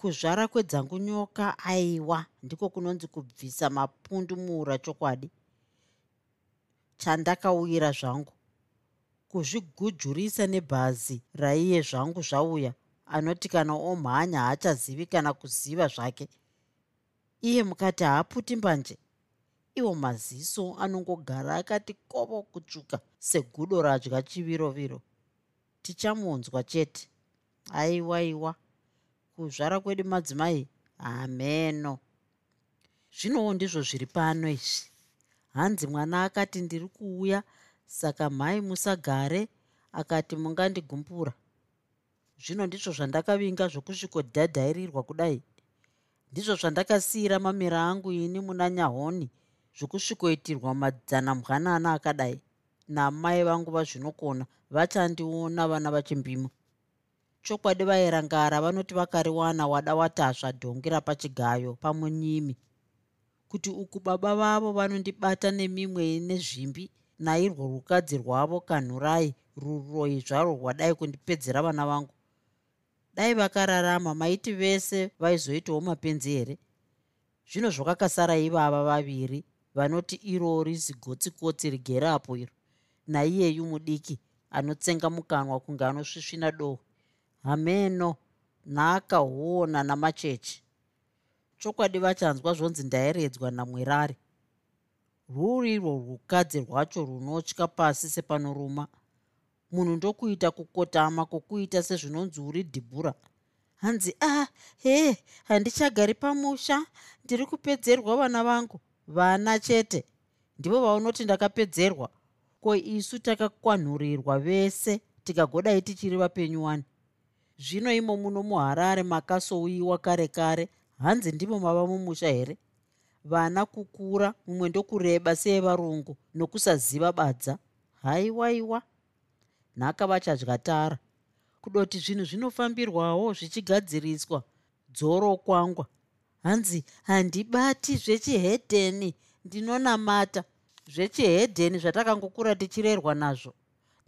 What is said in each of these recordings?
kuzvara kwedzangu nyoka aiwa. Ndiko kunonzi kubvisa mapundu muura chokwadi. Chandakauyira zvangu. Kuzvigujurisa nebhazi raiye zvangu zvauya anoti kana omhanya haachazivi kana kuziva zvake. Iye mukati haaputi mbanje. Iwo maziso anongogara akati kovo kutsvuka segudo radya chiviroviro. Tichamunzwa chete. Aiwaiwa kuzvara kwedu madzimai? Hameno zvinowo ndizvo zviri pano izvi. Hanzi mwana akati ndiri kuuya saka mhai musagare akati mungandigumbura zvino ndizvo zvandakavinga zvokusvikodhadhairirwa kudai. Ndizvo zvandakasiyira mamira angu ini muna nyahoni zvokusvikoitirwa madzana mbwanana akadai. Namai vangu vazvinokona vachandiona vana vachimbimo chokwadi vairangara vanoti vakariwana wada watasva dhongi rapachigayo pamunyimi. Kuti uku baba vavo vanondibata nemimwe nezvimbi nairwo rukadzi rwavo kanhurai ruroi zvarwo rwadai kundipedzera vana vangu. Dai vakararama maiti vese vaizoitawo mapenzi here? Zvino zvakakasara ivava vaviri vanoti irori zigotsikotsi rigerapo iro. Naiyeyu mudiki anotsenga mukanwa kunge anosvisvina doho hameno nhaka huona namacheche chokwadi vachanzwa zvonzi ndairedzwa namwerare rwurirwo rukadzi rwacho runotya pasi sepanoruma. Munhu ndokuita kukotama kwokuita sezvinonzi uri dhibhura. Hanzi a ah, he handichagari pamusha. Ndiri kupedzerwa vana vangu. Vana chete. Ndivo vaunoti ndakapedzerwa. Ko isu takakwanhurirwa vese tikagodai tichiri vapenyu wani zvino imo muno muharare makasouyiwa kare kare. Hanzi ndimo mava mumusha here? Vana kukura mumwe ndokureba seevarungu nokusaziva badza? Haiwaiwa. Nhaka vachadya tara. Kudoti zvinhu zvinofambirwawo zvichigadziriswa dzoro kwangwa. Hanzi handibati zvechihedheni ndinonamata. Zvechihedheni zvatakangokura tichirerwa nazvo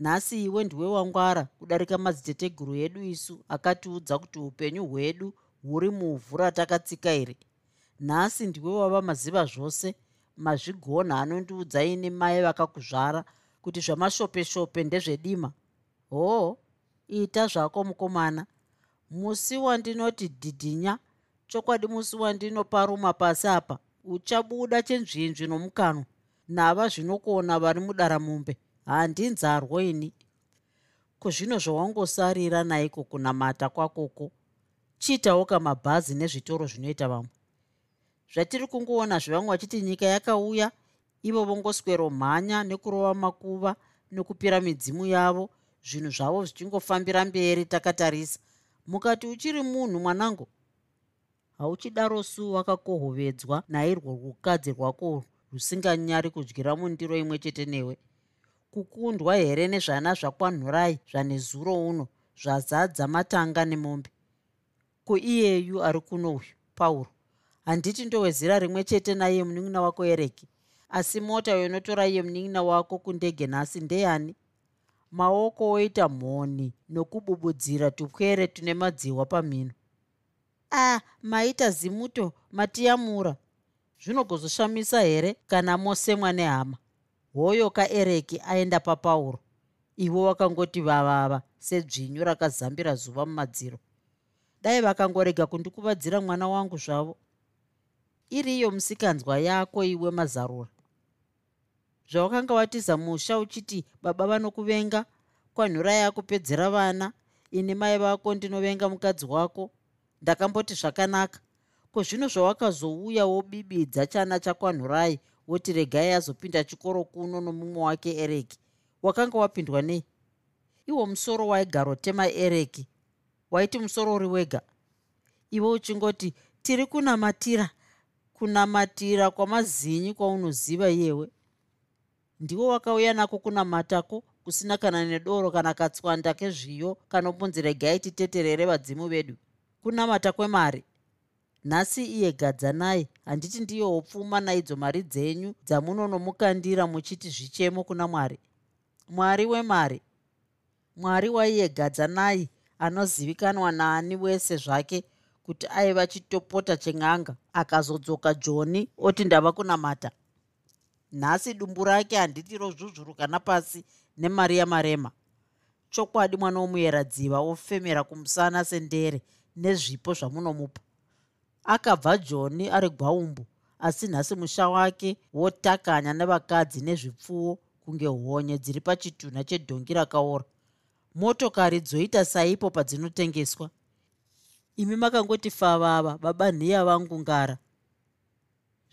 nhasi iwe ndiwe wangwara kudarika madziteteguru edu isu akatiudza kuti upenyu hwedu huri muvhu ratakatsika iri nhasi ndiwe wava maziva zvose mazvigona anondiudza ine mai vakakuzvara kuti zvamashope-shope ndezvedima. Hoo ita zvako mukomana. Musi wandinoti dhidhinya chokwadi musi wandinoparuma pasi apa uchabuda chenzvinzvi nomukanwa? Nava zvinokona vari mudaramumbe handinzarwo ini kuzvino zvawangosarira naiko kunamata kwakoko? Chiitawo kamabhazi nezvitoro zvinoita vamwe. Zvatiri kungoona zvevamwe vachiti nyika yakauya ivo vongoswero mhanya nekurova makuva nekupira midzimu yavo zvinhu zvavo zvichingofambira mberi takatarisa. Mukati uchiri munhu mwanangu? Hauchidaro su wakakohovedzwa nairwo rukadzi rwako rusinganyari kudyira mundiro imwe chete newe kukundwa here nezvana zvakwanhurai zvane zuro uno zvazadza matanga nemombe? Kuiyeyu ari kuno uyu pauro. Handiti ndowezira rimwe chete naiye munin'ina wako ereki. Asi mota yonotora iye munin'ina wako kundege nhasi ndeyani maoko oita mhoni nokububudzira tupwere tune madziwa pamhino. A ah, maita zimuto matiyamura zvinogozoshamisa here kana mosemwa nehama hoyo kaereki aenda papauro. Ivo wakangoti vavava sedzvinyu rakazambira zuva mumadziro. Dai vakangorega kundikuvadzira mwana wangu zvavo. Iriyo musikanzwa yako iwe mazarura. Zvawakanga watiza musha uchiti baba vanokuvenga kwanhura yakupedzera vana ini mai vako ndinovenga mukadzi wako ndakamboti zvakanaka ko zvino zvawakazouya wobibidza chana chakwanhurai woti regai azopinda chikoro kuno nomumwe wake ereki. Wakanga wapindwa nei iwo musoro waigarotema ereki. Waiti musoro uri wega. Iwe uchingoti tiri kunamatira. Kunamatira kwamazinyi kwaunoziva iyewe. Ndiwo wakauya nako kunamatako kusina kana nedoro kana katswanda kezviyo kanobunzi regai titeterere vadzimu vedu. Kunamata kwemari nhasi iye gadzanai handiti ndiyowo pfuma naidzo mari dzenyu dzamunonomukandira muchiti zvichemo kuna mwari. Mwari wemari mwari waiye gadzanai anozivikanwa naani wese zvake kuti aiva chitopota chen'anga akazodzoka joni oti ndava kunamata nhasi dumbu rake handiti rozvuzvuruka napasi nemari yamarema chokwadi mwana womuyeradziva ofemera kumusana sendere nezvipo zvamunomupa akabva joni ari gwaumbu asi nhasi musha wake wotakanya nevakadzi nezvipfuwo kunge honye dziri pachitunha chedhongi rakaora. Motokari dzoita saipo padzinotengeswa imi makangoti favava baba nhiya vangu ngara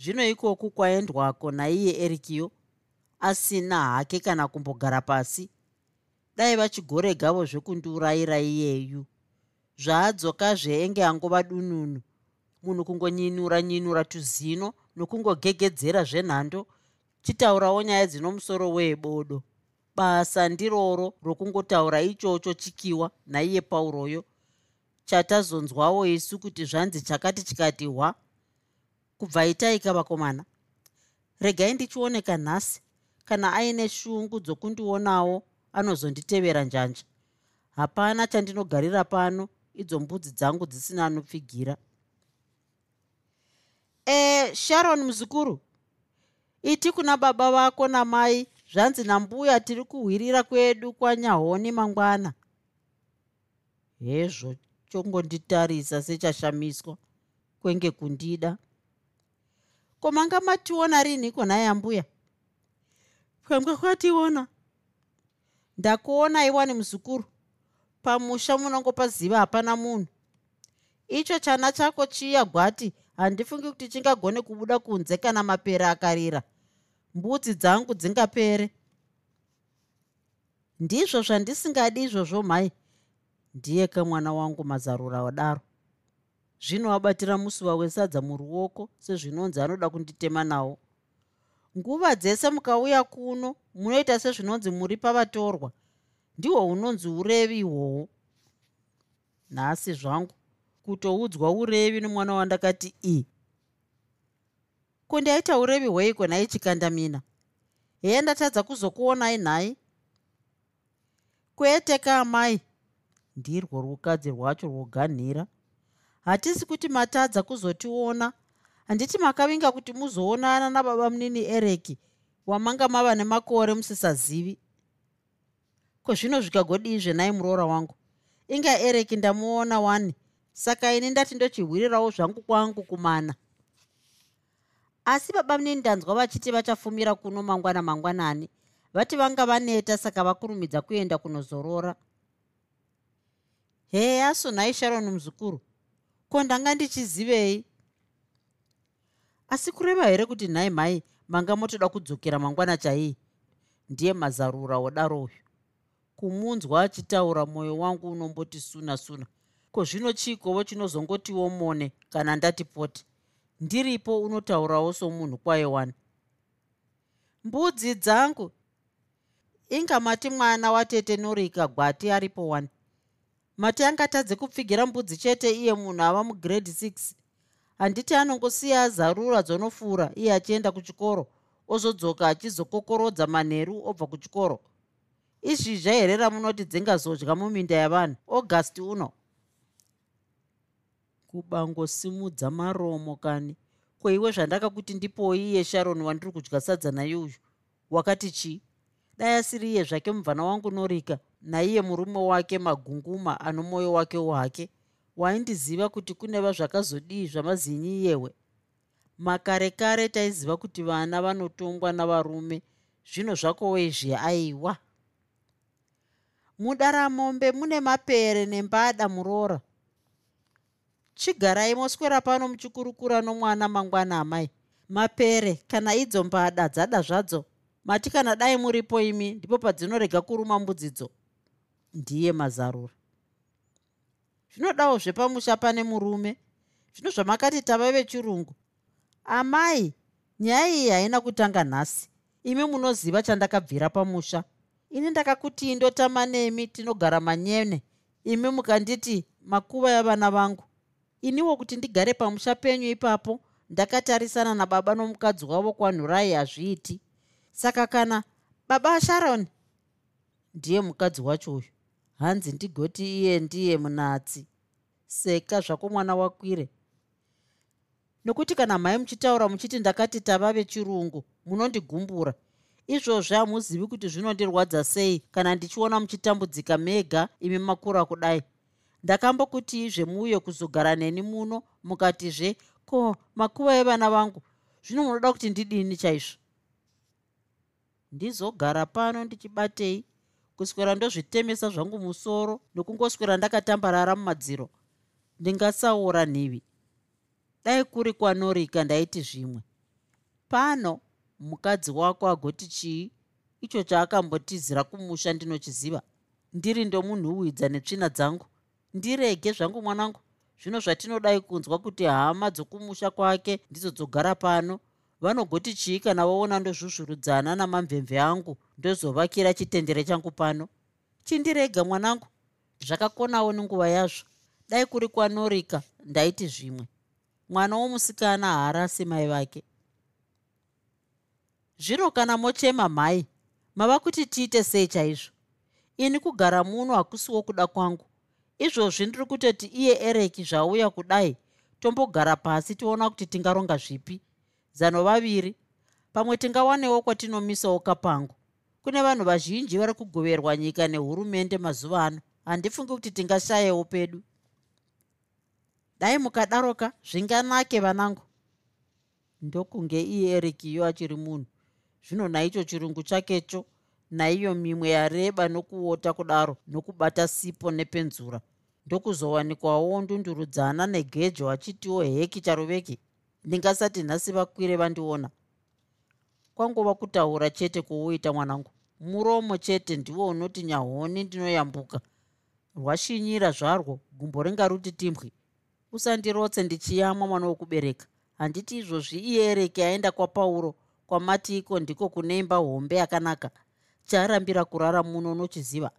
zvino ikoku kwaendwako naiye erikiyo asina hake kana kumbogara pasi. Dai vachigoregavo zvekundiurayira iyeyu. Zvaadzokazve enge angova dununu munhu kungonyinura nyinura tuzino nokungogegedzera zvenhando chitaurawo nyaya dzino musoro weebodo basa ndiroro rokungotaura ichocho chikiwa naiye pauroyo chatazonzwawo isu kuti zvanzi chakati chikati hwa? Kubva itaika vakomana regai ndichioneka nhasi kana aine shungu dzokundionawo anozonditevera njanja. Hapana chandinogarira pano idzo mbudzi dzangu dzisina anopfigira e sharon muzukuru iti kuna baba vako namai zvanzi nambuya tiri kuhwirira kwedu kwanyahoni mangwana. Hezvo chongonditarisa sechashamiswa kwenge kundida. Ko manga mationa rinhiko nhaye ambuya kwanga kwationa. Ndakuona iwani muzukuru pamusha munongopaziva hapana munhu. Icho chana chako chiya gwati handifungi kuti chingagone kubuda kunze kana mapere akarira. Mbudzi dzangu dzingapere. Ndizvo zvandisingadi izvozvo mhai ndiye kamwana wangu mazarura wadaro. Zvino abatira musuva wesadza muruoko sezvinonzi anoda kunditema nawo nguva dzese mukauya kuno munoita sezvinonzi muri pavatorwa. Ndihwo unonzi urevi ihwohwo nhasi zvangu kutoudzwa urevi nomwana wandakati i kundaita urevi hweiko nhai chikandamina? Heye ndatadza kuzokuonai nhai? Kwete kaamai ndirwo rukadzi rwacho rwoganhira. Hatisi kuti matadza kuzotiona. Handiti makavinga kuti muzoonana nababa munini ereki wamanga mava nemakore musisazivi. Ko zvino zvikagodizve nai muroora wangu? Inga ereki ndamuona wani saka ini ndati ndochihwirirawo zvangu kwangu kumana. Asi baba munini ndanzwa vachiti vachafumira kuno mangwana mangwanani vati vanga vaneta saka vakurumidza kuenda kunozorora. Heya sonhai sharoni muzukuru ko ndanga ndichizivei? Asi kureva here kuti nhai mhai manga motoda kudzokera mangwana chaii ndiye mazarura wodaro uyu. Kumunzwa achitaura mwoyo wangu unomboti suna suna ko zvino chiikovo chinozongotiwo mone kana ndati poti ndiripo unotaurawo somunhu kwaye wani? Mbudzi dzangu inga mati mwana watete norika gwati aripo wani? Mati angatadze kupfigira mbudzi chete iye munhu ava mugrade 6 handiti anongosiya zarura dzonofura iye achienda kuchikoro ozodzoka achizokokorodza manheru obva kuchikoro. Izvizva here ramunoti dzingazodya muminda yavanhu august uno kubangosimudza maromo kani. Kweiwe zvandakakuti ndipoi iye sharon wandiri kudya sadza nayuyu wakati chii? Dai asiri iye zvake mubvana wangu norika naiye murume wake magunguma ano mwoyo wake wake. Waindiziva kuti kuneva zvakazodii zvamazinyi iyewe makare kare taiziva kuti vana vanotongwa navarume zvino zvakoweizve aiwa. Mudaramombe mune mapere nembada muroora chigarai moswera pano muchikurukura nomwana mangwana amai. Mapere kana idzo mbada dzada zvadzo. Mati kana dai muripo imi ndipo padzinorega kuruma mbudzidzo. Ndiye mazarura. Zvinodawo zvepamusha pane murume zvino zvamakati tava vechirungu. Amai nyaya iyi haina kutanga nhasi. Imi munoziva chandakabvira pamusha. Ini ndakakuti indotama nemi tinogara manyene. Imi mukanditi makuva yavana vangu iniwo kuti ndigare pamusha penyu ipapo ndakatarisana nababa nomukadzi wavo kwanhurai hazviiti. Saka kana baba asharoni ndiye mukadzi wacho uyu. Hanzi ndigoti iye ndiye munatsi. Seka zvako mwana wakwire. Nokuti kana mhai muchitaura muchiti ndakati tava vechirungu munondigumbura izvozvi hamuzivi kuti zvinondirwadza sei kana ndichiona muchitambudzika mega imi makura kudai ndakambokuti izve muuye kuzogara neni muno mukatizve ko makuva evana vangu zvino munoda kuti ndidini chaizvo? Ndizogara pano ndichibatei kuswera ndozvitemesa zvangu musoro nokungoswera ndakatambarara mumadziro. Ndingasaura nhivi. Dai kuri kwanorika ndaiti zvimwe. Pano mukadzi wako agoti chii? Icho chaakambotizira kumusha ndinochiziva. Ndiri ndomunhuhwidza netsvina dzangu ndirege zvangu mwanangu. Zvino zvatinodai kunzwa kuti hama dzokumusha kwake ndidzo dzogara pano vanogoti chii kana vaona ndozvuzvurudzana namamvemve angu ndozovakira chitendere changu pano. Chindirega mwanangu. Zvakakonawo nenguva yazvo. Dai kuri kwanorika ndaiti zvimwe. Mwana womusikana haarasi mai vake. Zvino kana mochema mhai mava kuti tiite sei chaizvo? Ini kugara muno hakusiwo kuda kwangu izvozvi ndiri kutoti iye ereki zvauya kudai tombogara pasi tiona kuti tingaronga zvipi. Zano vaviri pamwe tingawanewo kwatinomisawo kapangu. Kune vanhu vazhinji vari kugoverwa nyika nehurumende mazuva ano. Handifungi kuti tingashayewo pedu. Dai mukadaroka zvinganake vanangu. Ndokunge iye erikiyo achiri munhu. Zvino naicho chirungu chakecho naiyo mimwe yareba nokuota kudaro nokubata sipo nepenzura ndokuzowanikwawo ndundurudzana negejo achitiwo heki charuveki ndingasati nhasi vakwire vandiona. Kwangova kutaura chete kwouita mwanangu muromo chete ndiwo unoti nyahoni ndinoyambuka. Rwashinyira zvarwo gumbo ringaruti timbwi. Usandirotse ndichiyamwa mwana wokubereka. Handiti izvozvi iyereke aenda kwapauro kwamati iko ndiko kune imba hombe yakanaka. Charambira kurara muno unochiziva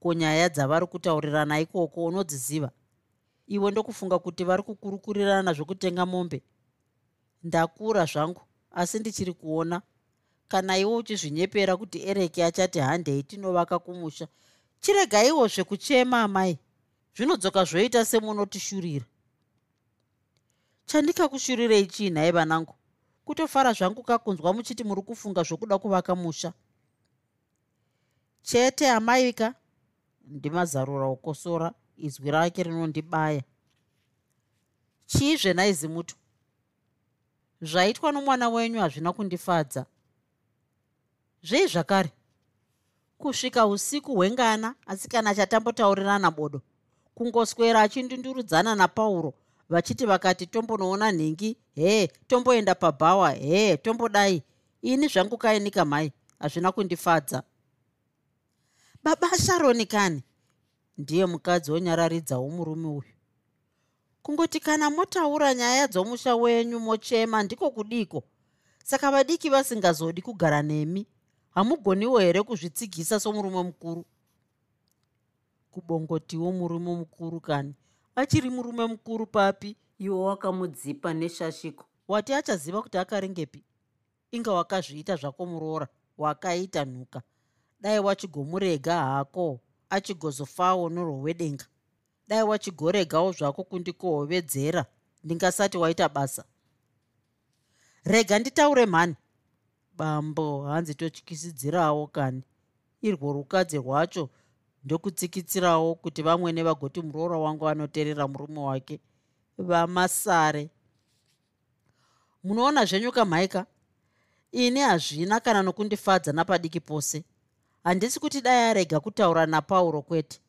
ko nyaya dzavari kutaurirana ikoko unodziziva. Iwe ndokufunga kuti vari kukurukurirana zvokutenga mombe. Ndakura zvangu asi ndichiri kuona. Kana iwe uchizvinyepera kuti ereki achati handei tinovaka kumusha. Chiregaiwo zvekuchema amai. Zvinodzoka zvoita semunotishurira chandikakushurirei chii nhai vanangu. Kutofara zvangu kakunzwa muchiti muri kufunga zvokuda kuvaka musha. Chete amaika ndimazarura okosora izwi rake rinondibaya. Chii zvenaizimuto zvaitwa nomwana wenyu hazvina kundifadza. Zvei zvakare? Kusvika usiku hwengana asi kana chatambotaurirana bodo kungoswera achindundurudzana napauro vachiti vakati tombonoona nhingi? Hee tomboenda pabhawa? Hee tombodai. Ini zvangu kainika mhai hazvina kundifadza baba sharoni kani? Ndiye mukadzi onyararidzawo murume uyu. Kungoti kana motaura nyaya dzomusha wenyu mochema ndiko kudiko? Saka vadiki vasingazodi kugara nemi. Hamugoniwo here kuzvitsigisa somurume mukuru? Kubongotiwo murume mukuru kani? Achiri murume mukuru papi? Iwo wakamudzipa neshashiko. Wati achaziva kuti akaringepi? Inga wakazviita zvako muroora wakaita nhuka dai wachigomurega hako achigozofawo norwowedenga dai wachigoregawo zvako kundikohovedzera ndingasati waita basa. Rega nditaure mhani. Bambo hanzi totyisidzirawo kani. Irwo rukadzi rwacho ndokutsikitsirawo kuti vamwene vagoti muroora wangu anoteerera murume wake. Vamasare. Munoona zvenyu kamhaika ini hazvina kana nokundifadza napadiki pose handisi kuti dai arega kutaura napauro kwete.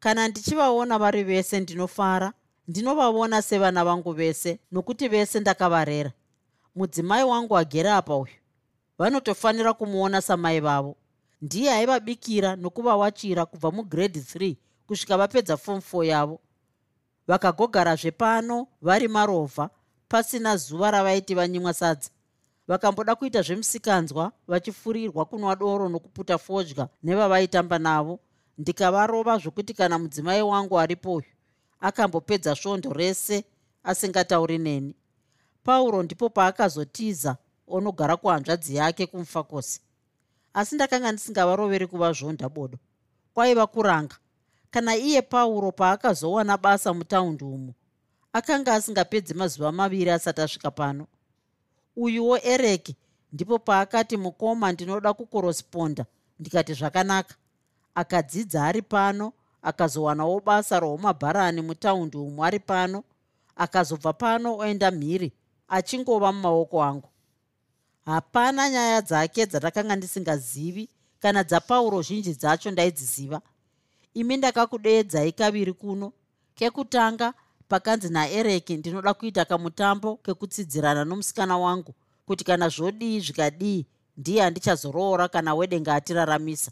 Kana ndichivaona vari vese ndinofara ndinovaona sevana vangu vese nokuti vese ndakavarera. Mudzimai wangu agere apa uyu. Vanotofanira kumuona samai vavo. Ndiye aivabikira nokuvawachira kubva mugredhi 3 kusvika vapedza fom 4 yavo. Vakagogarazve pano vari marovha pasina zuva ravaiti vanyimwa sadza vakamboda kuita zvemusikanzwa vachifurirwa kunwa doro nokuputa fodya nevavaitamba navo. Ndikavarova zvokuti kana mudzimai wangu aripoyu akambopedza svondo rese asingatauri neni. Pauro ndipo paakazotiza onogara kuhanzvadzi yake kumufakosi. Asi ndakanga ndisingavaroveri kuvazvonda bodo. Kwaiva kuranga. Kana iye pauro paakazowana basa mutaundi umo akanga asingapedzi mazuva maviri asati asvika pano uyuwo ereki ndipo paakati mukoma ndinoda kukorosponda. Ndikati zvakanaka. Akadzidza ari pano akazowanawo basa roumabharani mutaundi umo ari pano akazobva pano oenda mhiri achingova mumaoko angu. Hapana nyaya dzake dzandakanga ndisingazivi kana dzapauro zhinji dzacho ndaidziziva. Imi ndakakudeedzai kaviri kuno. Kekutanga pakanzi naereki ndinoda kuita kamutambo kekutsidzirana nomusikana wangu kuti kana zvodii zvikadii ndiye handichazoroora kana wedenga atiraramisa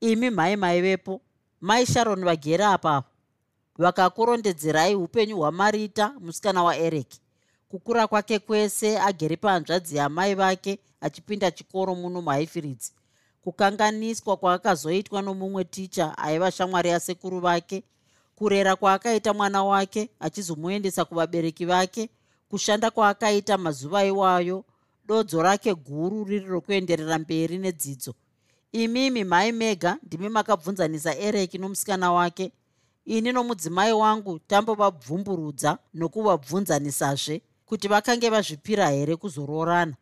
imi mhai maivepo mai sharoni vagere apapo. Vakakurondedzerai upenyu hwamarita musikana waereki kukura kwake kwese agere pahanzvadzi yamai vake achipinda chikoro muno muhaifiridzi kukanganiswa kwaakazoitwa nomumwe ticha aiva shamwari yasekuru vake kurera kwaakaita mwana wake achizomuendesa kuvabereki vake kushanda kwaakaita mazuva iwayo dodzo rake guru riri rokuenderera mberi nedzidzo. Imimi mhai mega ndimi makabvunzanisa ereki nomusikana wake. Ini nomudzimai wangu tambovabvumburudza nokuvabvunzanisazve kuti vakange vazvipira here kuzoroorana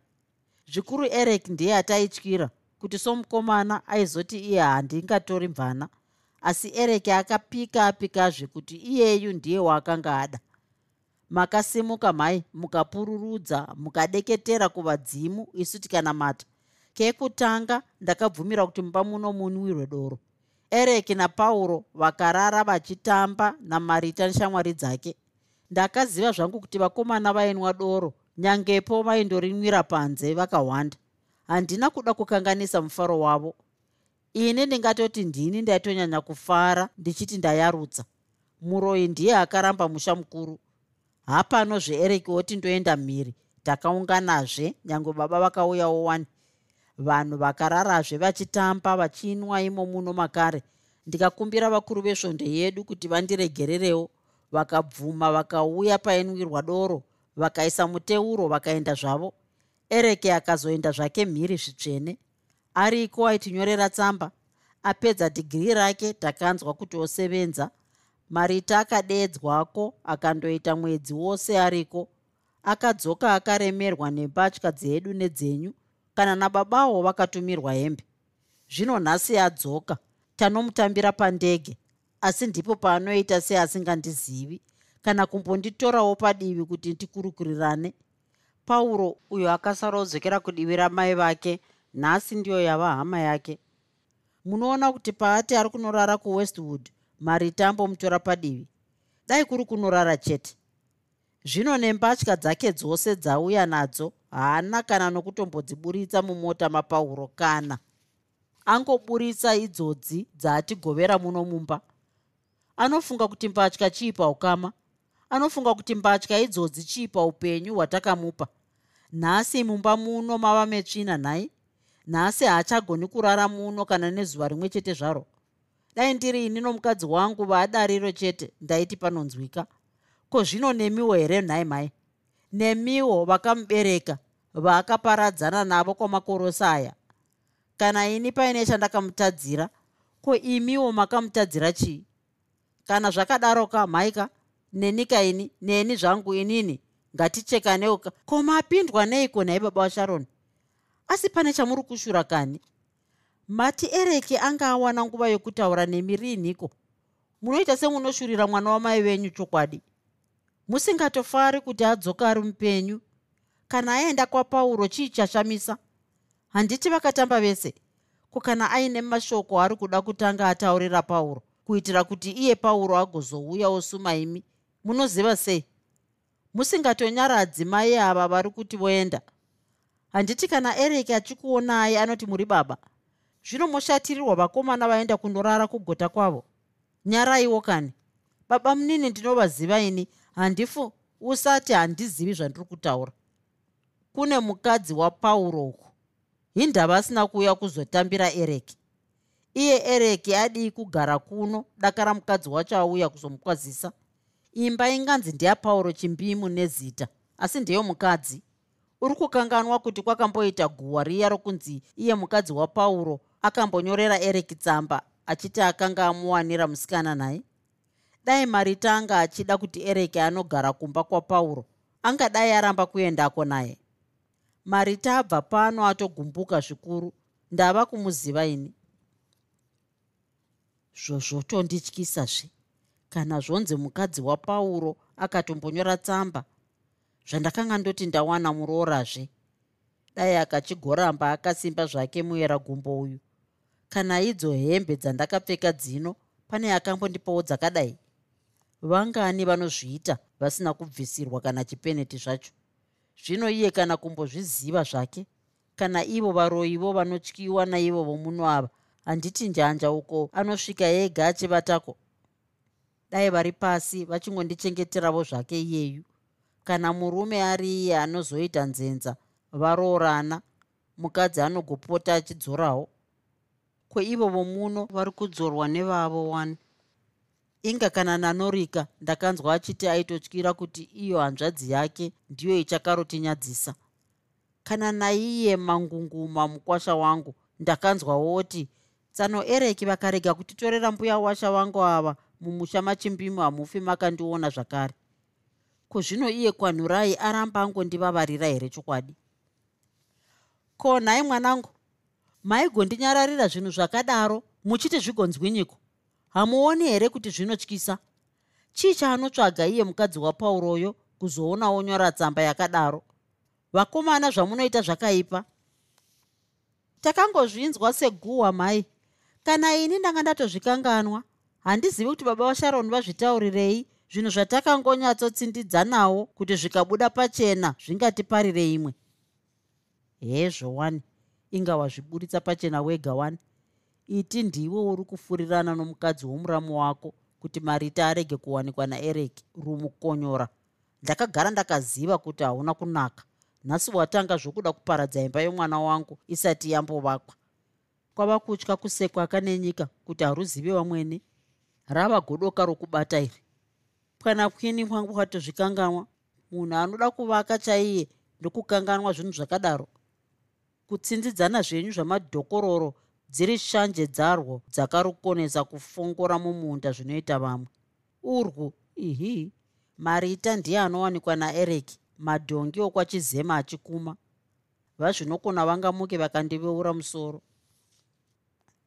zvikuru ereki ndiye ataityira kuti somukomana aizoti iye handingatori mvana asi ereki akapika apikazve kuti iyeyu ndiye waakanga ada. Makasimuka mhai mukapururudza mukadeketera kuvadzimu isu tikanamata kekutanga ndakabvumira kuti mumba muno munwirwe doro. Ereki napauro vakarara vachitamba namarita neshamwari dzake. Ndakaziva zvangu kuti vakomana vainwa doro nyangepo vaindorinwira panze vakahwanda handina kuda kukanganisa mufaro wavo ini ndingatoti ndini ndaitonyanya kufara ndichiti ndayarutsa muroi ndiye akaramba musha mukuru. Hapano zveereki oti ndoenda mhiri takaunganazve nyange baba vakauyawo wani vanhu vakararazve vachitamba vachinwa imo muno makare. Ndikakumbira vakuru vesvondo yedu kuti vandiregererewo. Vakabvuma vakauya painwirwa doro vakaisa muteuro vakaenda zvavo. Ereke akazoenda zvake mhiri zvitsvene ariko aitinyorera tsamba. Apedza dhigiri rake takanzwa kuti osevenza. Marita akadeedzwako akandoita mwedzi wose ariko akadzoka akaremerwa nembatya dzedu nedzenyu kana nababawo vakatumirwa hembe. Zvino nhasi adzoka. Tanomutambira pandege. Asi ndipo paanoita seasingandizivi kana kumbonditorawo padivi kuti ndikurukurirane pauro uyo akasarodzokera kudivi ramai vake nhasi ndiyo yava hama yake. Munoona kuti paati ari kunorara kuwestwood maritambo mutora padivi. Dai kuri kunorara chete. Zvino nembatya dzake dzose dzauya nadzo haana kana nokutombodziburitsa mumota mapauro kana. Angoburitsa idzodzi dzaatigovera muno mumba. Anofunga kuti mbatya chiipa ukama. Anofunga kuti mbatya idzodzi chiipa upenyu hwatakamupa. Nhasi mumba muno mava metsvina nhai nhasi haachagoni kurara muno kana nezuva rimwe chete zvaro. Dai ndiri ini nomukadzi wangu vaadariro chete ndaiti panonzwika. Ko zvino nemiwo here nhai mai? Nemiwo vakamubereka vaakaparadzana navo kwamakorosi aya. Kana ini paine chandakamutadzira ko imiwo makamutadzira chii? Kana zvakadaroka mhaika nenika ini neni zvangu inini ngatichekaneuka ko mapindwa neiko nhai baba vasharoni asi pane chamuri kushura kani? Mati ereki anga awana nguva yokutaura nemi riinhiko munoita semunoshurira mwana wamai venyu chokwadi. Musingatofari kuti adzoka ari mupenyu. Kana aenda kwapauro chii chashamisa handiti vakatamba vese. Ko kana aine mashoko ari kuda kutanga ataurira pauro kuitira kuti iye pauro agozouya osuma imi? Munoziva sei? Musingatonyaradzi mai ava vari kuti voenda handiti kana ereki achikuonai anoti muri baba zvino moshatirirwa vakomana vaenda kundorara kugota kwavo. Nyaraiwo kani. Baba munini ndinovaziva ini handifu usati handizivi zvandiri kutaura. Kune mukadzi wapauro uku. Hindava asina kuuya kuzotambira ereki iye ereki adii kugara kuno dakara mukadzi wacho auya kuzomukwazisa. Imba inganzi ndeyapauro chimbimu nezita asi ndeyo mukadzi uri kukanganwa kuti kwakamboita guhwa riya rokunzi iye mukadzi wapauro akambonyorera ereki tsamba achiti akanga amuwanira musikana naye? Dai marita anga achida kuti ereki anogara kumba kwapauro angadai aramba kuendako naye. Marita abva pano atogumbuka zvikuru ndava kumuziva ini. Zvozvotondityisazve kana zvonzi mukadzi wapauro akatombonyora tsamba zvandakanga ndoti ndawana muroorazve dai akachigoramba akasimba zvake muyera gumbo uyu. Kana idzo hembe dzandakapfeka dzino pane akambondipawo dzakadai? Vangani vanozviita vasina kubvisirwa kana chipeneti zvacho. Zvino iye kana kumbozviziva zvake kana ivo varoyivo vanotyiwa naivo vomuno ava handiti njanja uko anosvika ega achivatako dai vari pasi vachingondichengeteravo zvake iyeyu kana murume ari iye anozoita nzenza varoorana. Mukadzi anogopota achidzorawo kweivo vomuno vari kudzorwa nevavo wani? Inga kana nanorika ndakanzwa achiti aitotyira kuti iyo hanzvadzi yake ndiyo ichakarotinyadzisa kana naiye mangunguma mukwasha wangu ndakanzwawo oti tsano ereki vakarega kutitorera mbuya washa wangu ava mumusha machimbimu hamufi makandiona zvakare kuzvino iye kwanhurai aramba angondivavarira here chokwadi? Ko nhai mwanangu maigondinyararira zvinhu zvakadaro muchiti zvigonzwinyiko? Hamuoni here kuti zvinotyisa? Chii chaanotsvaga iye mukadzi wapauroyo kuzoonawo nyora tsamba yakadaro? Vakomana zvamunoita zvakaipa. Takangozvinzwa seguhwa mai. Kana ini ndanga ndatozvikanganwa handizivi kuti baba vasharoni vazvitaurirei zvinhu zvatakangonyatsotsindidza kuti zvikabuda pachena zvingatiparire imwe. Hezvo wani inga wazviburitsa pachena wega wani. Iti ndiwe uri kufurirana nomukadzi womuramu wako kuti marita arege kuwanikwa naereki rumukonyora ndakagara ndakaziva kuti hauna kunaka nhasi watanga zvokuda kuparadza imba yomwana wangu isati yambovakwa. Kwava kutya kusekwa akanenyika kuti haruzive vamwene rava godoka rokubata iri kana kwini wangu watozvikanganwa munhu anoda kuvaka chaiye ndokukanganwa zvinhu zvakadaro. Kutsinzidzana zvenyu zvamadhokororo dziri shanje dzarwo dzakarukonesa kufongora mumunda zvinoita vamwe. Urwu ihi marita ndiye anowanikwa naereki madhongi okwachizema achikuma. Vazvinokona vangamuke vakandiveura musoro.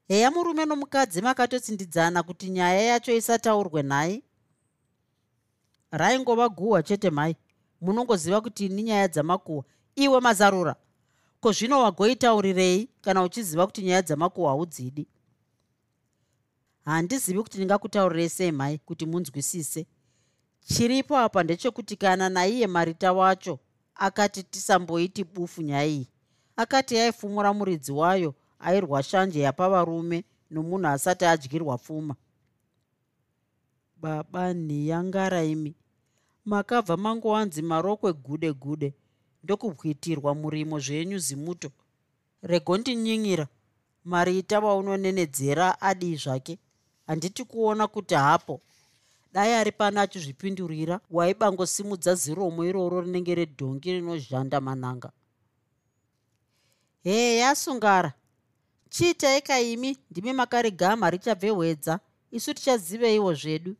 Heya murume nomukadzi makatotsindidzana kuti nyaya yacho isataurwe nhai raingova guhwa chete mhai munongoziva kuti ni nyaya dzamakuhwa iwe mazarura ko zvino wagoitaurirei kana uchiziva kuti nyaya dzamakuhwa haudzidi? Handizivi kuti ndingakutaurirei sei mhai kuti munzwisise. Chiripo apa ndechekuti kana naiye marita wacho akati tisamboiti bufu nyaya iyi akati yaifumura muridzi wayo airwa shanje yapa varume nomunhu asati adyirwa pfuma. Baba nhiyangara imi makabva mangowanzi marokwe gude gude ndokubwitirwa murimo zvenyu zimuto. Regondinyinyira marita waunonenedzera adii zvake? Handiti kuona kuti hapo. Dai ari pano achizvipindurira waibangosimudza ziromo iroro rinenge redhongi rinozhanda mananga. Heya sungara chiitaika imi ndimi makarigama richabve hwedza isu tichaziveiwo zvedu.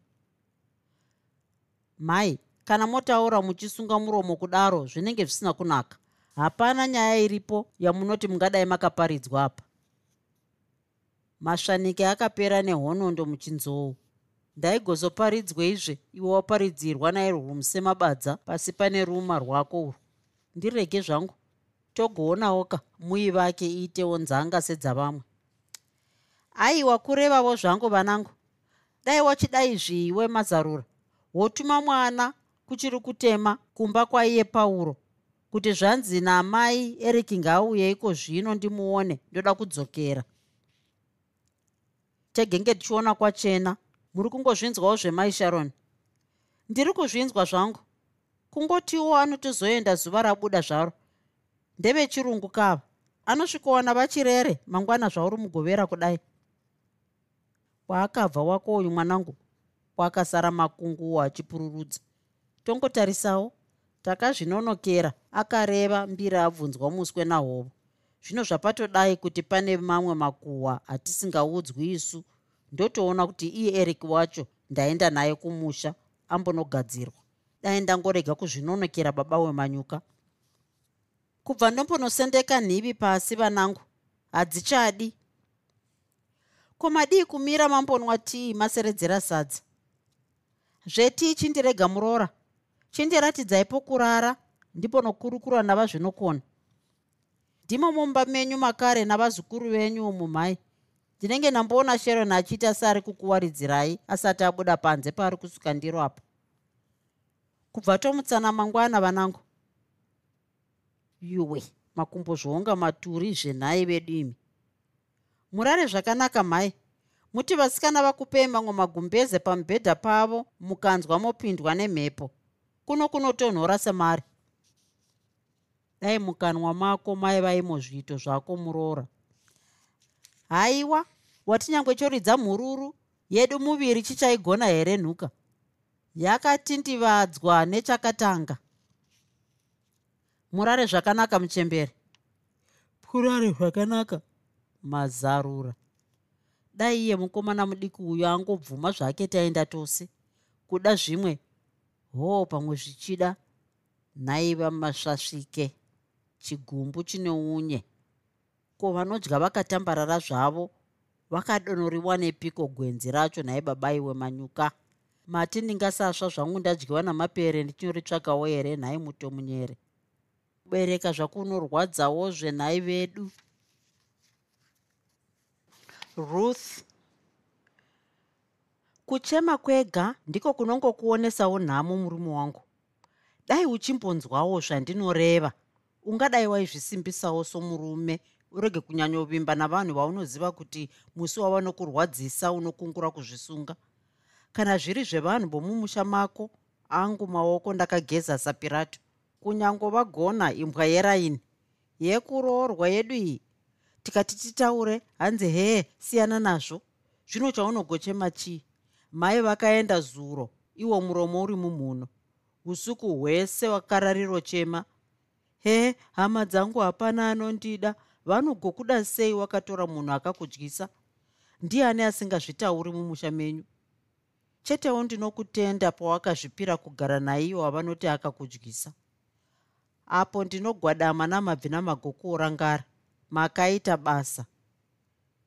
Mai kana motaura muchisunga muromo kudaro zvinenge zvisina kunaka. Hapana nyaya iripo yamunoti mungadai makaparidzwa apa. Masvanike akapera nehonondo muchinzou. Ndaigozoparidzweizve iwe waparidzirwa nairwumu semabadza pasi pane ruma rwako urwu. Ndirege zvangu togoonawo ka muivake iitewo nzanga sedzavamwe. Aiwa kurevavo zvangu vanangu? Dai wachidai zviiwe mazarura. Wotuma mwana kuchiri kutema kumba kwaiye pauro kuti zvanzi namai eriki ngauyeiko zvino ndimuone ndoda kudzokera. Tegenge tichiona kwachena muri kungozvinzwawo zvemai sharon ndiri kuzvinzwa zvangu. Kungotiwo anotozoenda zuva rabuda zvaro. Ndevechirungu kava. Anosvikowana vachirere mangwana zvauri mugovera kudai. Kwaakabva wako uyu mwanangu? Kwakasara makunguwo achipururudza tongotarisawo takazvinonokera akareva mbiri abvunzwa muswe nahovo. Zvino zvapatodai kuti pane mamwe makuhwa atisingaudzwi isu ndotoona kuti iye eric wacho ndaenda naye kumusha ambonogadzirwa. Dai ndangorega kuzvinonokera baba wemanyuka. Kubva ndombonosendeka nhivi pasi vanangu? Hadzichadi. Ko madii kumira mambonwa tii maseredzera sadza. Zvetii chindirega muroora chindiratidzai pokurara ndipo nokurukura navazvinokona. Ndimo mumba menyu makare navazukuru venyu mumhai ndinenge ndamboona sharon achiita seari kukuwaridzirai asati abuda panze paari kusuka ndiro apo. Kubva tomutsana mangwana vanangu. Yuwe makumbo zvounga maturi zvenhai vedu imi. Murare zvakanaka mhai muti vasikana vakupei mamwe magumbeze pamubhedha pavo mukanzwa mopindwa nemhepo kuno kunotonhora semari. Dai mukanwa mako maiva imo zviito zvako muroora. Haiwa wati nyange choridza mhururu yedu muviri chichaigona here nhuka? Yakatindivadzwa nechakatanga. Murare zvakanaka muchemberi. Purare zvakanaka. Mazarura. Dai iye mukomana mudiki uyo angobvuma zvake taenda tose. Kuda zvimwe hoo pamwe zvichida nhaiva masvasvike chigumbu chine unye. Ko vanodya vakatambarara zvavo vakadonoriwa nepiko gwenzi racho nhai babai wemanyuka? Mati ndingasasva zvangu ndadyiwa namapere ndichinyoritsvagawo here? Nhai mutomunyere. Kubereka zvakunorwadzawo zvenhai vedu. Ruth kuchema kwega ndiko kunongokuonesawo nhamo murume wangu. Dai uchimbonzwawo zvandinoreva. Ungadai waizvisimbisawo somurume urege kunyanyovimba navanhu vaunoziva kuti musi wavanokurwadzisa unokungura kuzvisunga. Kana zviri zvevanhu vomumusha mako angu maoko ndakageza sapirato kunyangova imbwa yeraini. Yekuroorwa yedu iyi. Tikati titaure hanzi hee siyana nazvo. Zvino chaunogochema chii mai vakaenda zuro iwo muromo uri mumhuno. Usiku hwese wakararirochema hee hama dzangu hapana anondida. Vanogokuda sei wakatora munhu akakudyisa? Ndiani asingazvitauri mumusha menyu? Chetewo ndinokutenda pawakazvipira kugara naiwo wavanoti akakudyisa. Apo ndinogwadama namabvi namagoku orangara makaita basa.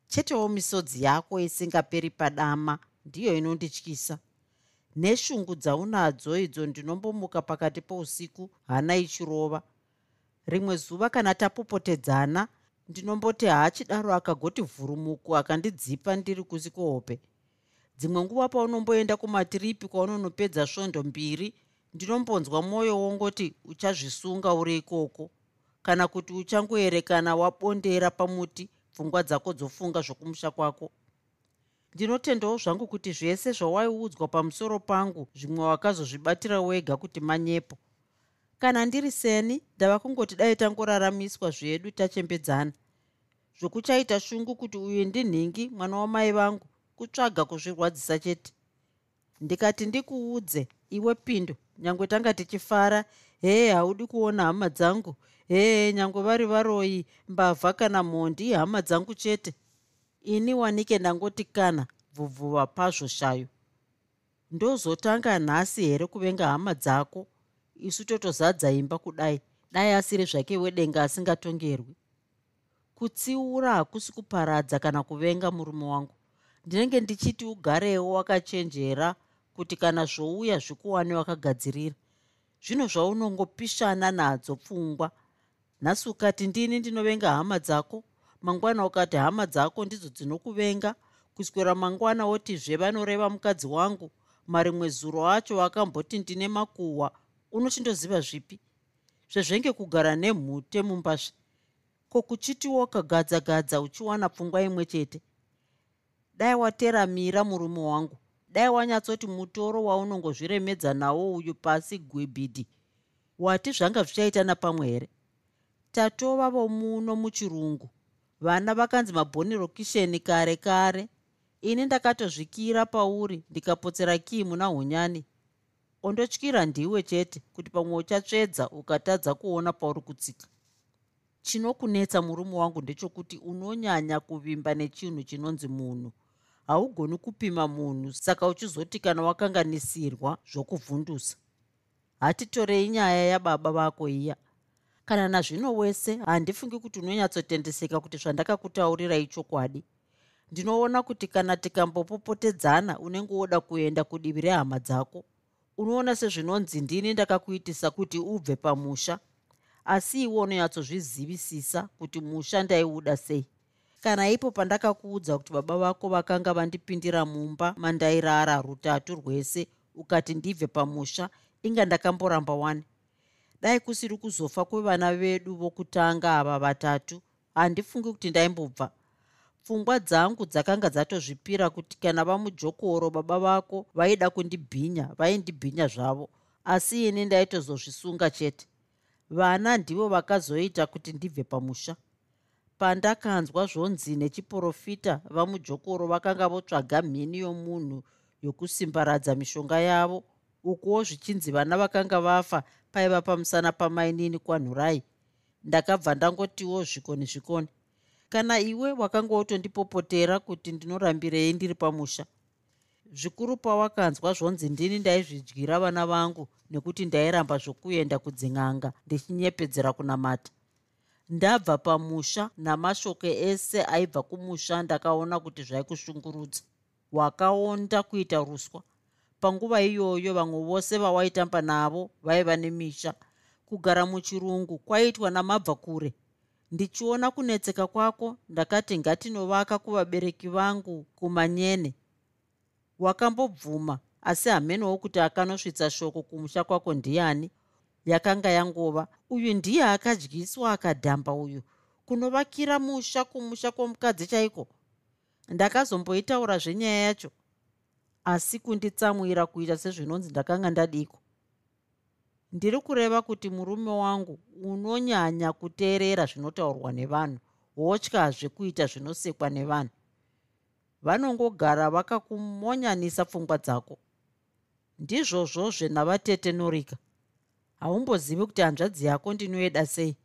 Chetewo misodzi yako isingaperi padama ndiyo inondityisa. Neshungu dzaunadzo idzo ndinombomuka pakati pousiku hana ichirova. Rimwe zuva kana tapopotedzana ndinomboti haachidaro akagoti vhurumuku akandidzipa ndiri kusi kwehope dzimwe nguva paunomboenda kumatiripi kwaunonopedza svondo mbiri ndinombonzwa mwoyo wongoti uchazvisunga uri ikoko. Kana kuti uchangoerekana wabondera pamuti pfungwa dzako dzofunga zvokumusha kwako ndinotendawo zvangu kuti zvese zvawaiudzwa pamusoro pangu zvimwe wakazozvibatira wega kuti manyepo. Kana ndiri seni ndava kungoti dai tangoraramiswa zvedu tachembedzana. Zvokuchaita shungu kuti uyu ndinhingi mwana wamai vangu kutsvaga kuzvirwadzisa chete. Ndikati ndikuudze iwe pindo nyange tanga tichifara hee haudi kuona hama dzangu hee nyange vari varoyi mbavha kana mhondi hama dzangu chete ini wanike ndangoti kana bvubvuva pazvo shayo ndozotanga nhasi here kuvenga hama dzako? Isu totozadza imba kudai. Dai asiri zvake wedenga asingatongerwi. Kutsiura hakusi kuparadza kana kuvenga murume wangu. Ndinenge ndichiti ugarewo wakachenjera kuti kana zvouya zvikuwane wakagadzirira. Zvino zvaunongopishana nadzo pfungwa. Nhasi ukati ndini ndinovenga hama dzako mangwana ukati hama dzako ndidzo dzinokuvenga. Kuswera mangwana wotizve vanoreva mukadzi wangu marimwe zuro acho akamboti ndine makuhwa. Unochindoziva zvipi? Zvezvenge kugara nemhute mumbazve ko kuchitiwo wakagadzagadza uchiwana pfungwa imwe chete? Dai wateramira murume wangu. Dai wanyatsoti mutoro waunongozviremedza nawo uyu pasi gwibhidhi. Wati zvanga zvichaita napamwe here tatova vomuno muchirungu vana vakanzi mabhonirokisheni kare kare. Ini ndakatozvikira pauri ndikapotsera kii muna hunyani. Ondotyira ndiwe chete kuti pamwe uchatsvedza ukatadza kuona pauri kutsika. Chinokunetsa murume wangu ndechokuti unonyanya kuvimba nechinhu chinonzi munhu. Haugoni kupima munhu saka uchizoti kana wakanganisirwa zvokuvhundusa. Hatitorei nyaya yababa vako iya kana nazvino wese handifungi kuti unonyatsotendeseka kuti zvandakakutaurirai chokwadi ndinoona kuti kana tikambopopotedzana unenge woda kuenda kudivi rehama dzako. Unoona sezvinonzi ndini ndakakuitisa kuti ubve pamusha. Asi iwe unonyatsozvizivisisa kuti musha ndaiuda sei. Kana ipo pandakakuudza kuti baba vako vakanga vandipindira mumba mandairara rutatu rwese ukati ndibve pamusha inga ndakamboramba wani dai kusiri kuzofa kwevana vedu vokutanga ava vatatu handifungi kuti ndaimbobva. Pfungwa dzangu dzakanga dzatozvipira kuti kana vamujokoro baba vako vaida kundibhinya vaindibhinya zvavo. Asi ini ndaitozozvisunga chete. Vana ndivo vakazoita kuti ndibve pamusha. Pandakanzwa zvonzi nechiprofita vamujokoro vakanga votsvaga mhini yomunhu yokusimbaradza mishonga yavo ukuwo zvichinzi vana vakanga vafa paiva pamusana pamainini kwanhurai. Ndakabva ndangotiwo zvikoni zvikoni. Kana iwe wakanga wotondipopotera kuti ndinorambirei ndiri pamusha zvikuru pawakanzwa zvonzi ndini ndaizvidyira vana vangu nekuti ndairamba zvokuenda kudzin'anga ndichinyepedzera kunamata. Ndabva pamusha namashoko ese aibva kumusha ndakaona kuti zvaikushungurudza wakaonda kuita ruswa panguva iyoyo vamwe vose vawaitamba navo vaiva nemisha. Kugara muchirungu kwaitwa namabva kure. Ndichiona kunetseka kwako ndakati ngatinovaka kuvabereki vangu kumanyene. Wakambobvuma asi hamenowo kuti akanosvitsa shoko kumusha kwako ndiani? Yakanga yangova uyu ndiye akadyiswa akadhamba uyu. Kunovakira musha kumusha kwomukadzi chaiko? Ndakazomboitaura zvenyaya yacho asi kunditsamwira kuita sezvinonzi ndakanga ndadiko ndiri kureva kuti murume wangu unonyanya kuteerera zvinotaurwa nevanhu wotyazve kuita zvinosekwa nevanhu. Vanongogara vakakumonyanisa pfungwa dzako. Ndizvozvozve navatete norika haumbozivi kuti hanzvadzi yako ndinoeda sei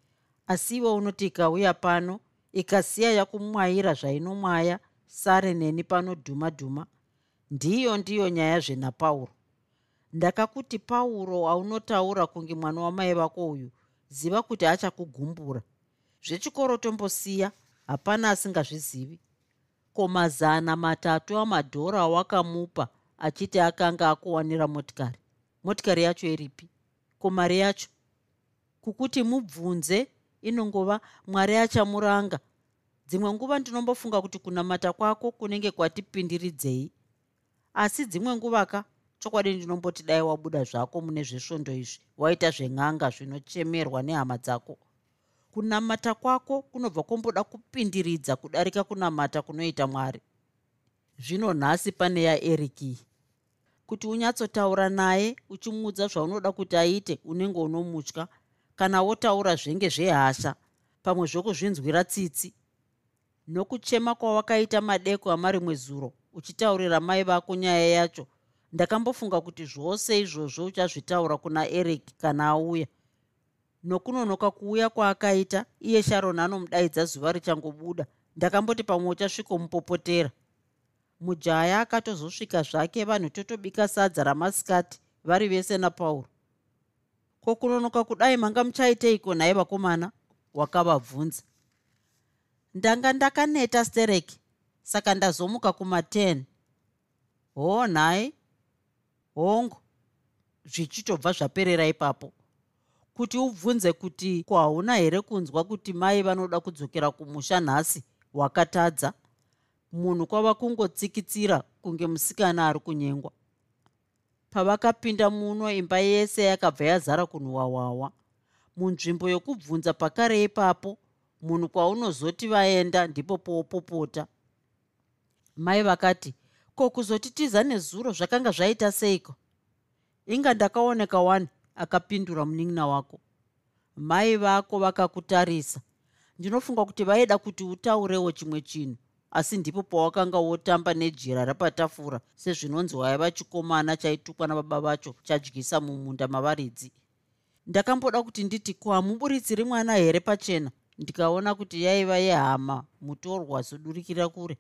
asi iwe unoti ikauya pano ikasiya yakumwayira zvainomwaya sare neni pano dhuma dhuma ndiyo ndiyo nyaya zvenapauro ndakakuti pauro aunotaura kunge mwana wamai vako uyu ziva kuti achakugumbura zvechikoro tombosiya hapana asingazvizivi. Ko mazana matatu amadhora awakamupa achiti akanga akuwanira motikari? Motikari yacho iripi? Ko mari yacho? Kukuti mubvunze inongova mwari achamuranga. Dzimwe nguva ndinombofunga kuti kunamata kwako kunenge kwatipindiridzei asi dzimwe nguva ka chokwadi ndinomboti dai wabuda zvako mune zvesvondo izvi waita zven'anga zvinochemerwa nehama dzako. Kunamata kwako kunobva kwomboda kupindiridza kudarika kunamata kunoita mwari. Zvino nhasi pane yaeriki kuti unyatsotaura naye uchimuudza zvaunoda kuti aite unenge unomutya kana wotaura zvenge zvehasha pamwe zvokuzvinzwira tsitsi. Nokuchema kwawakaita madeko amarimwe zuro uchitaurira mai vako nyaya yacho. Ndakambofunga kuti zvose izvozvo uchazvitaura kuna eric kana auya. Nokunonoka kuuya kwaakaita iye sharon anomudaidza zuva richangobuda. Ndakamboti pamwe uchasvikomupopotera. Mujaya akatozosvika zvake vanhu totobika sadza ramasikati vari vese napauro. Ko kunonoka kudai manga muchaiteiko nhaye vakomana? Wakavabvunza. Ndanga ndakaneta stereki saka ndazomuka kuma10 hoo nhai hongu zvichitobva zvaperera ipapo. Kuti ubvunze kuti ko hauna here kunzwa kuti mai vanoda kudzokera kumusha nhasi wakatadza? Munhu kwava kungotsikitsira kunge musikana ari kunyengwa. Pavakapinda muno imba yese yakabva yazara kunhuhwahwawa munzvimbo yokubvunza pakare ipapo munhu kwaunozoti vaenda ndipo poopopota mai vakati ko kuzotitiza nezuro zvakanga zvaita seiko? Inga ndakaoneka wani akapindura munin'ina wako. Mai vako vakakutarisa ndinofunga kuti vaida kuti utaurewo chimwe chinhu asi ndipo pawakanga wotamba nejira rapatafura sezvinonzi waiva chikomana chaitukwa nababa vacho chadyisa mumunda mavaridzi. Ndakamboda kuti nditi ko hamuburitsiri mwana here pachena? Ndikaona kuti yaiva yehama mutorwa zodurikira kure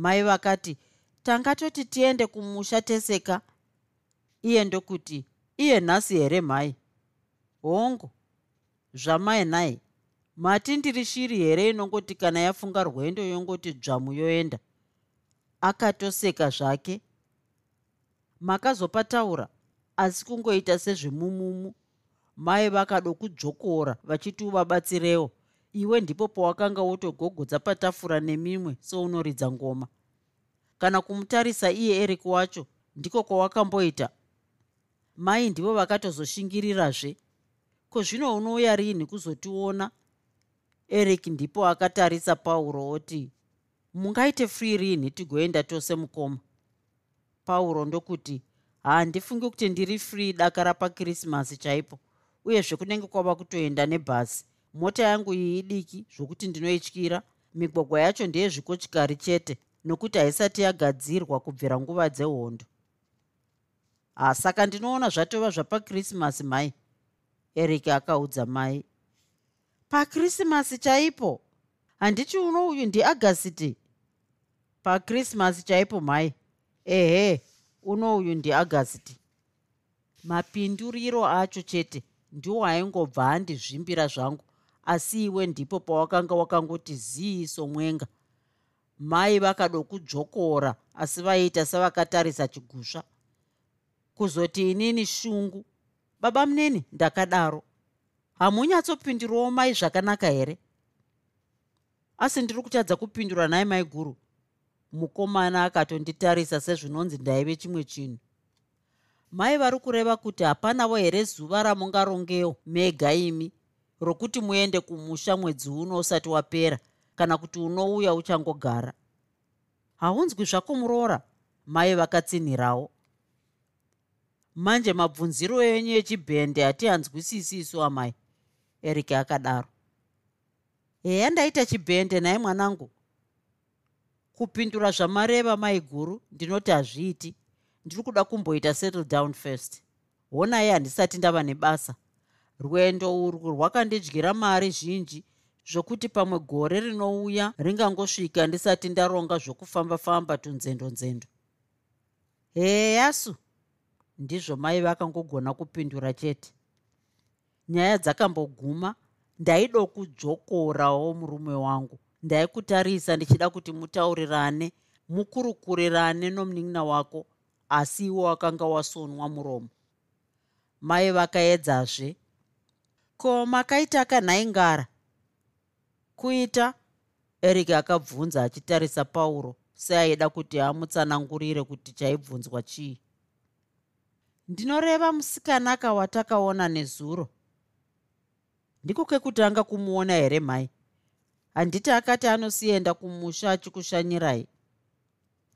mai vakati tangatoti tiende kumusha teseka. Iye ndokuti iye nhasi here mhai hongu zvamai nai mati ndiri shiri here inongoti kana yafunga rwendo yongoti dzvamu yoenda? Akatoseka zvake. Makazopataura asi kungoita sezvemumumu. Mai vakado kudzvokora vachiti uvabatsirewo iwe ndipo pawakanga wotogogodza patafura nemimwe sounoridza ngoma. Kana kumutarisa iye eric wacho ndiko kwawakamboita. Mai ndivo vakatozoshingirirazve. Ko zvino unouya rini kuzotiona? Eric ndipo akatarisa pauro oti mungaite free rini tigoenda tose mukoma. Pauro ndokuti handifungi kuti ndiri free daka rapakrisimasi chaipo uyezve kunenge kwava kutoenda nebhasi mota yangu iyi idiki zvokuti ndinoityira. Migwagwa yacho ndeyezvikochikari chete nokuti haisati yagadzirwa kubvira nguva dzehondo. Hasaka ndinoona zvatova zvapakrisimasi mai. Eric akaudza mai. Pakrisimasi chaipo? Handiti uno uyu ndiagasiti pakrisimasi chaipo mai? Ehe uno uyu ndiagasiti mapinduriro acho chete ndiwo aingobva handizvimbira zvangu asi iwe ndipo pawakanga wakangoti zii somwenga mai vakado kudzvokora asi vaiita sevakatarisa chigusva kuzoti inini shungu baba muneni ndakadaro. Hamunyatsopindurawo mai zvakanaka here? Asi ndiri kutadza kupindura nai mai guru. Mukomana akatonditarisa sezvinonzi ndaive chimwe chinhu. Mai vari kureva kuti hapanawo here zuva ramungarongewo mega imi rokuti muende kumusha mwedzi uno usati wapera kana kuti unouya uchangogara. Haunzwi zvako muroora mai vakatsinhirawo manje mabvunziro enyu echibhende hatihanzwisisi isu amai eric akadaro. Heya ndaita chibhende nhaye mwanangu. Kupindura zvamareva mai guru ndinoti hazviiti. Ndiri kuda kumboita settle down first. Honai handisati ndava nebasa rwendo urwu rwakandidyira mari zhinji zvokuti pamwe gore rinouya ringangosvika ndisati ndaronga zvokufamba-famba tunzendo-nzendo. Heyasu ndizvo mai vakangogona kupindura chete. Nyaya dzakamboguma ndaido kudzvokorawo murume wangu. Ndaikutarisa ndichida kuti mutaurirane mukurukurirane nomunin'ina wako asi iwo wakanga wasonwa muromo. Mai vakaedzazve ko makaita kanhaingara kuita? Eric akabvunza achitarisa pauro seaida kuti amutsanangurire kuti chaibvunzwa chii. Ndinoreva musikanaka watakaona nezuro. Ndiko kekutanga kumuona here mhai handiti akati anosienda kumusha achikushanyirai.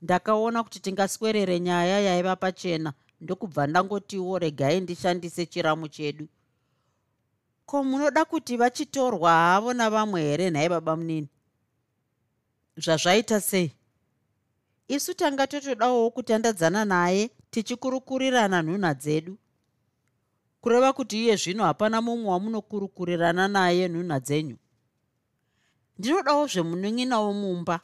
Ndakaona kuti tingaswerere nyaya yaiva pachena ndokubva ndangotiwo regai ndishandise chiramu chedu ko munoda kuti vachitorwa havo navamwe here? Nhai baba munini. Zvazvaita sei? Isu tanga totodawo kutandadzana naye tichikurukurirana nhunha dzedu. Kureva kuti iye zvino hapana mumwe wamunokurukurirana naye nhunha dzenyu. Ndinodawo zvemunun'ina womumba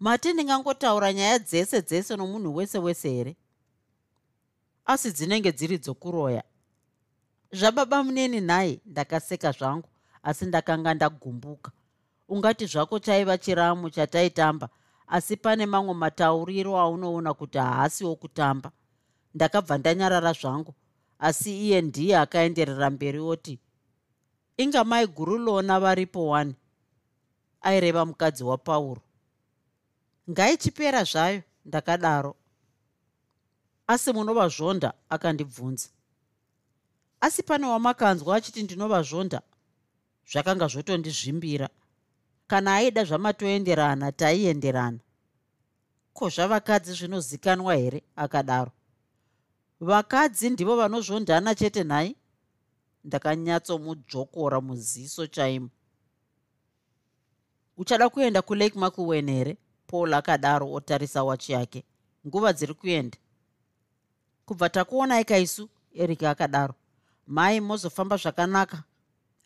mati ndingangotaura nyaya dzese dzese nomunhu wese wese here? Asi dzinenge dziri dzokuroya zvababa muneni nhaye ndakaseka zvangu asi ndakanga ndagumbuka. Ungati zvako chaiva chiramu chataitamba asi pane mamwe matauriro aunoona kuti haasiwo kutamba ndakabva ndanyarara zvangu asi iye ndiye akaenderera mberi oti inga mai guru lona varipo wani? Aireva mukadzi wapauro ngaichipera zvayo? Ndakadaro. Asi munovazvonda akandibvunza asi pane wamakanzwa achiti ndinovazvonda zvakanga zvotondizvimbira. Kana aida zvamatoenderana taienderana. Ko zvavakadzi zvinozikanwa here? Akadaro. Vakadzi ndivo vanozvondana chete nhai? Ndakanyatsomudzvokora muziso chaimo. Uchada kuenda kulake makuwen here? Paul akadaro otarisa wachi yake. Nguva dziri kuenda. Kubva takuonai kaisu eric akadaro mai mozofamba zvakanaka.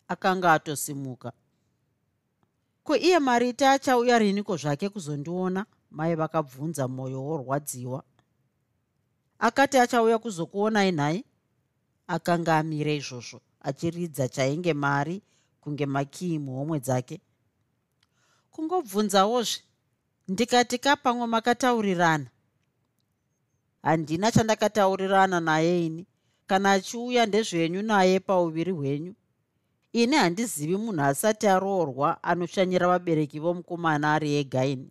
Akanga atosimuka. Ko iye marita achauya riniko zvake kuzondiona? Mai vakabvunza mwoyo worwadziwa. Akati achauya kuzokuonai nhai akanga amire izvozvo achiridza chainge mari kunge makii muhomwe dzake. Kungobvunzawozve ndikati kapamwe makataurirana. Handina chandakataurirana naye ini kana achiuya ndezvenyu naye pauviri hwenyu. Ini handizivi munhu asati aroorwa anoshanyira vabereki vomukomana ari egaini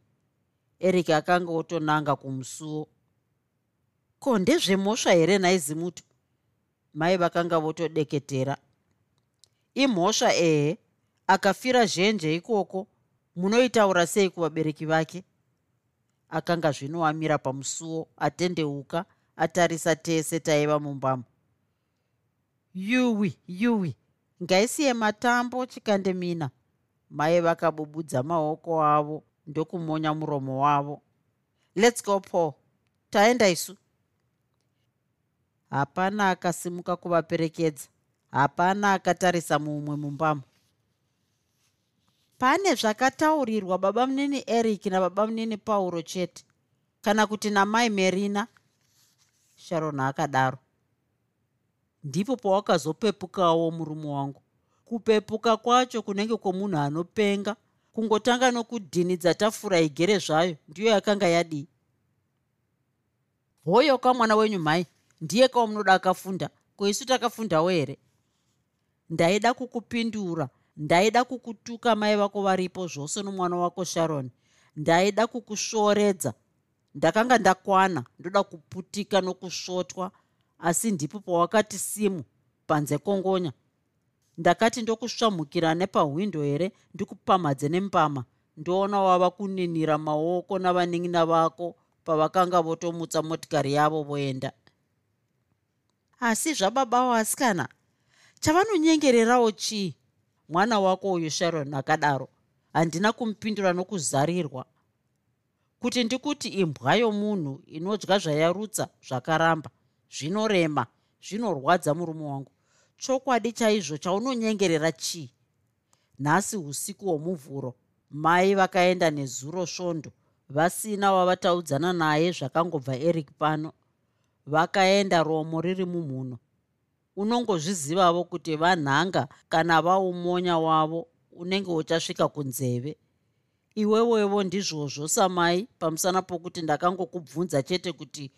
eric akanga otonanga kumusuwo ko ndezvemhosva here nhaizimuto mai vakanga votodeketera. Imhosva ehe? Akafira zhenje ikoko? Munoitaura sei kuvabereki vake? Akanga zvino amira pamusuwo atendeuka atarisa tese taiva mumbamo yuwi yuwi. Ngaisiye matambo chikandemina mai vakabubudza maoko avo ndokumonya muromo wavo. Lets go paul. Taenda isu. Hapana akasimuka kuvaperekedza. Hapana akatarisa mumwe mumbamo. Pane zvakataurirwa baba munini eric nababa munini pauro chete. Kana kuti namai merina. Sharon akadaro ndipo pawakazopepukawo murume wangu. Kupepuka kwacho kunenge kwomunhu anopenga kungotanga nokudhinidza tafura igere zvayo ndiyo yakanga yadii hoyo kamwana wenyu mhai ndiye kaumunoda akafunda koisu takafundawo here? Ndaida kukupindura ndaida kukutuka mai vako varipo zvose nomwana wako sharon ndaida kukusvoredza ndakanga ndakwana ndoda kuputika nokusvotwa asi ndipo pawakati simu panze kongonya. Ndakati ndokusvamhukira nepahwindo here? Ndikupamhadze nembama ndoona wava kuninira maoko navanin'ina vako pavakanga votomutsa motikari yavo voenda. Asi zvababa wasikana chavanonyengererawo chii? Mwana wako uyu sharon akadaro handina kumupindura nokuzarirwa. Kuti ndikuti imbwa yomunhu inodya zvayarutsa zvakaramba zvinorema zvinorwadza murume wangu. Chokwadi chaizvo chaunonyengerera chii? Nhasi usiku hwomuvhuro mai vakaenda nezuro svondo vasina wavataudzana naye zvakangobva eric pano. Vakaenda romo riri mumhuno. Unongozvizivavo kuti vanhanga kana vaumonya wavo unenge uchasvika kunzeve. Iwewevo ndizvozvo samai pamusana pokuti ndakangokubvunza chete kuti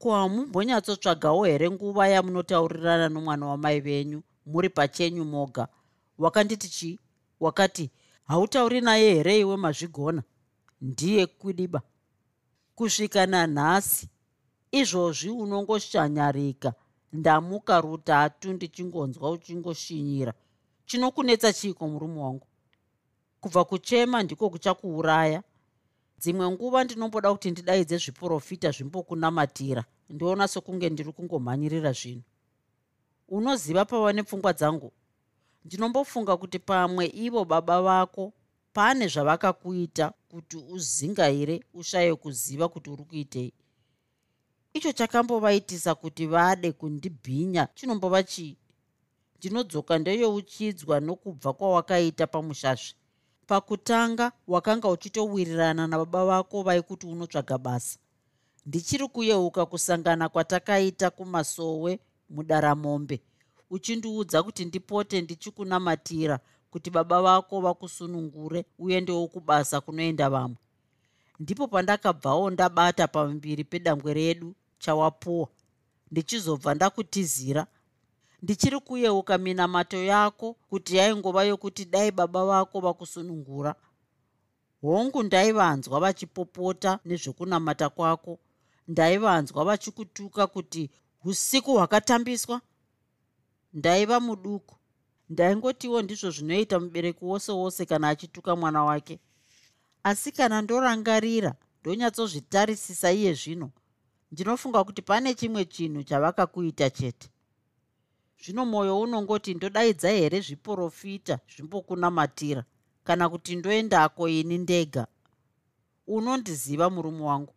ko hamumbonyatsotsvagawo here nguva yamunotaurirana nomwana wamai venyu muri pachenyu moga? Wakanditi chii wakati hautauri naye here iwe mazvigona? Ndiye kwidiba kusvika nanhasi izvozvi unongoshanyarika. Ndamuka rutatu ndichingonzwa uchingoshinyira. Chinokunetsa chiiko murume wangu? Kubva kuchema ndiko kuchakuuraya dzimwe nguva ndinomboda kuti ndidaidze zviprofita zvimbokunamatira ndiona sokunge ndiri kungomhanyirira zvinhu. Unoziva pava nepfungwa dzangu? Ndinombofunga kuti pamwe ivo baba vako pane zvavakakuita kuti uzingaire ushaye kuziva kuti uri kuitei? Icho chakambovaitisa kuti vade kundibhinya chinombova chii? Ndinodzoka ndeyouchidzwa nokubva kwawakaita pamushasve pakutanga wakanga uchitowirirana nababa vako vaikuti unotsvaga basa. Ndichiri kuyeuka kusangana kwatakaita kumasowe mudaramombe uchindiudza kuti ndipote ndichikunamatira kuti baba vako vakusunungure uendewo kubasa kunoenda vamwe. Ndipo pandakabvawo ndabata pambiri pedangwe redu chawapuwa. Ndichizobva ndakutizira ndichiri kuyeuka minamato yako kuti yaingova yokuti dai baba vako vakusunungura. Hongu ndaivanzwa vachipopota nezvekunamata kwako. Ndaivanzwa vachikutuka kuti usiku hwakatambiswa. Ndaiva muduku. Ndaingotiwo ndizvo zvinoita mubereki wose wose kana achituka mwana wake. Asi kana ndorangarira ndonyatsozvitarisisa iye zvino. Ndinofunga kuti pane chimwe chinhu chavakakuita chete zvino mwoyo unongoti ndodaidza here zviprofita zvimbokunamatira? Kana kuti ndoendako ini ndega? Unondiziva murume wangu.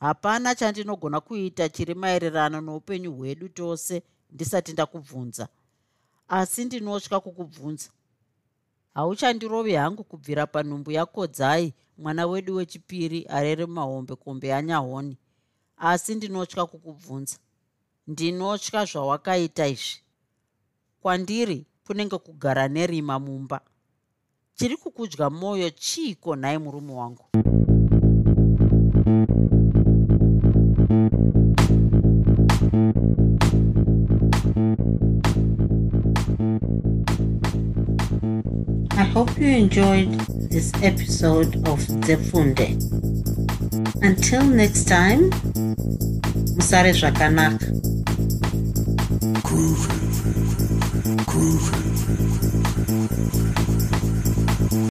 Hapana chandinogona kuita chiri maererano noupenyu hwedu tose ndisati ndakubvunza. Asi ndinotya kukubvunza. Hauchandirovi hangu kubvira panhumbu yakodzai mwana wedu wechipiri arere mahombekombe anyahoni. Asi ndinotya kukubvunza. Ndinotya zvawakaita izvi kwandiri kunenge kugara nerima mumba chiri kukudya mwoyo chiiko nhai murume wangu I hope you enjoyed this episode of Zefunde. Until next time, Musare Zvakanaka. Groovy. Groovy.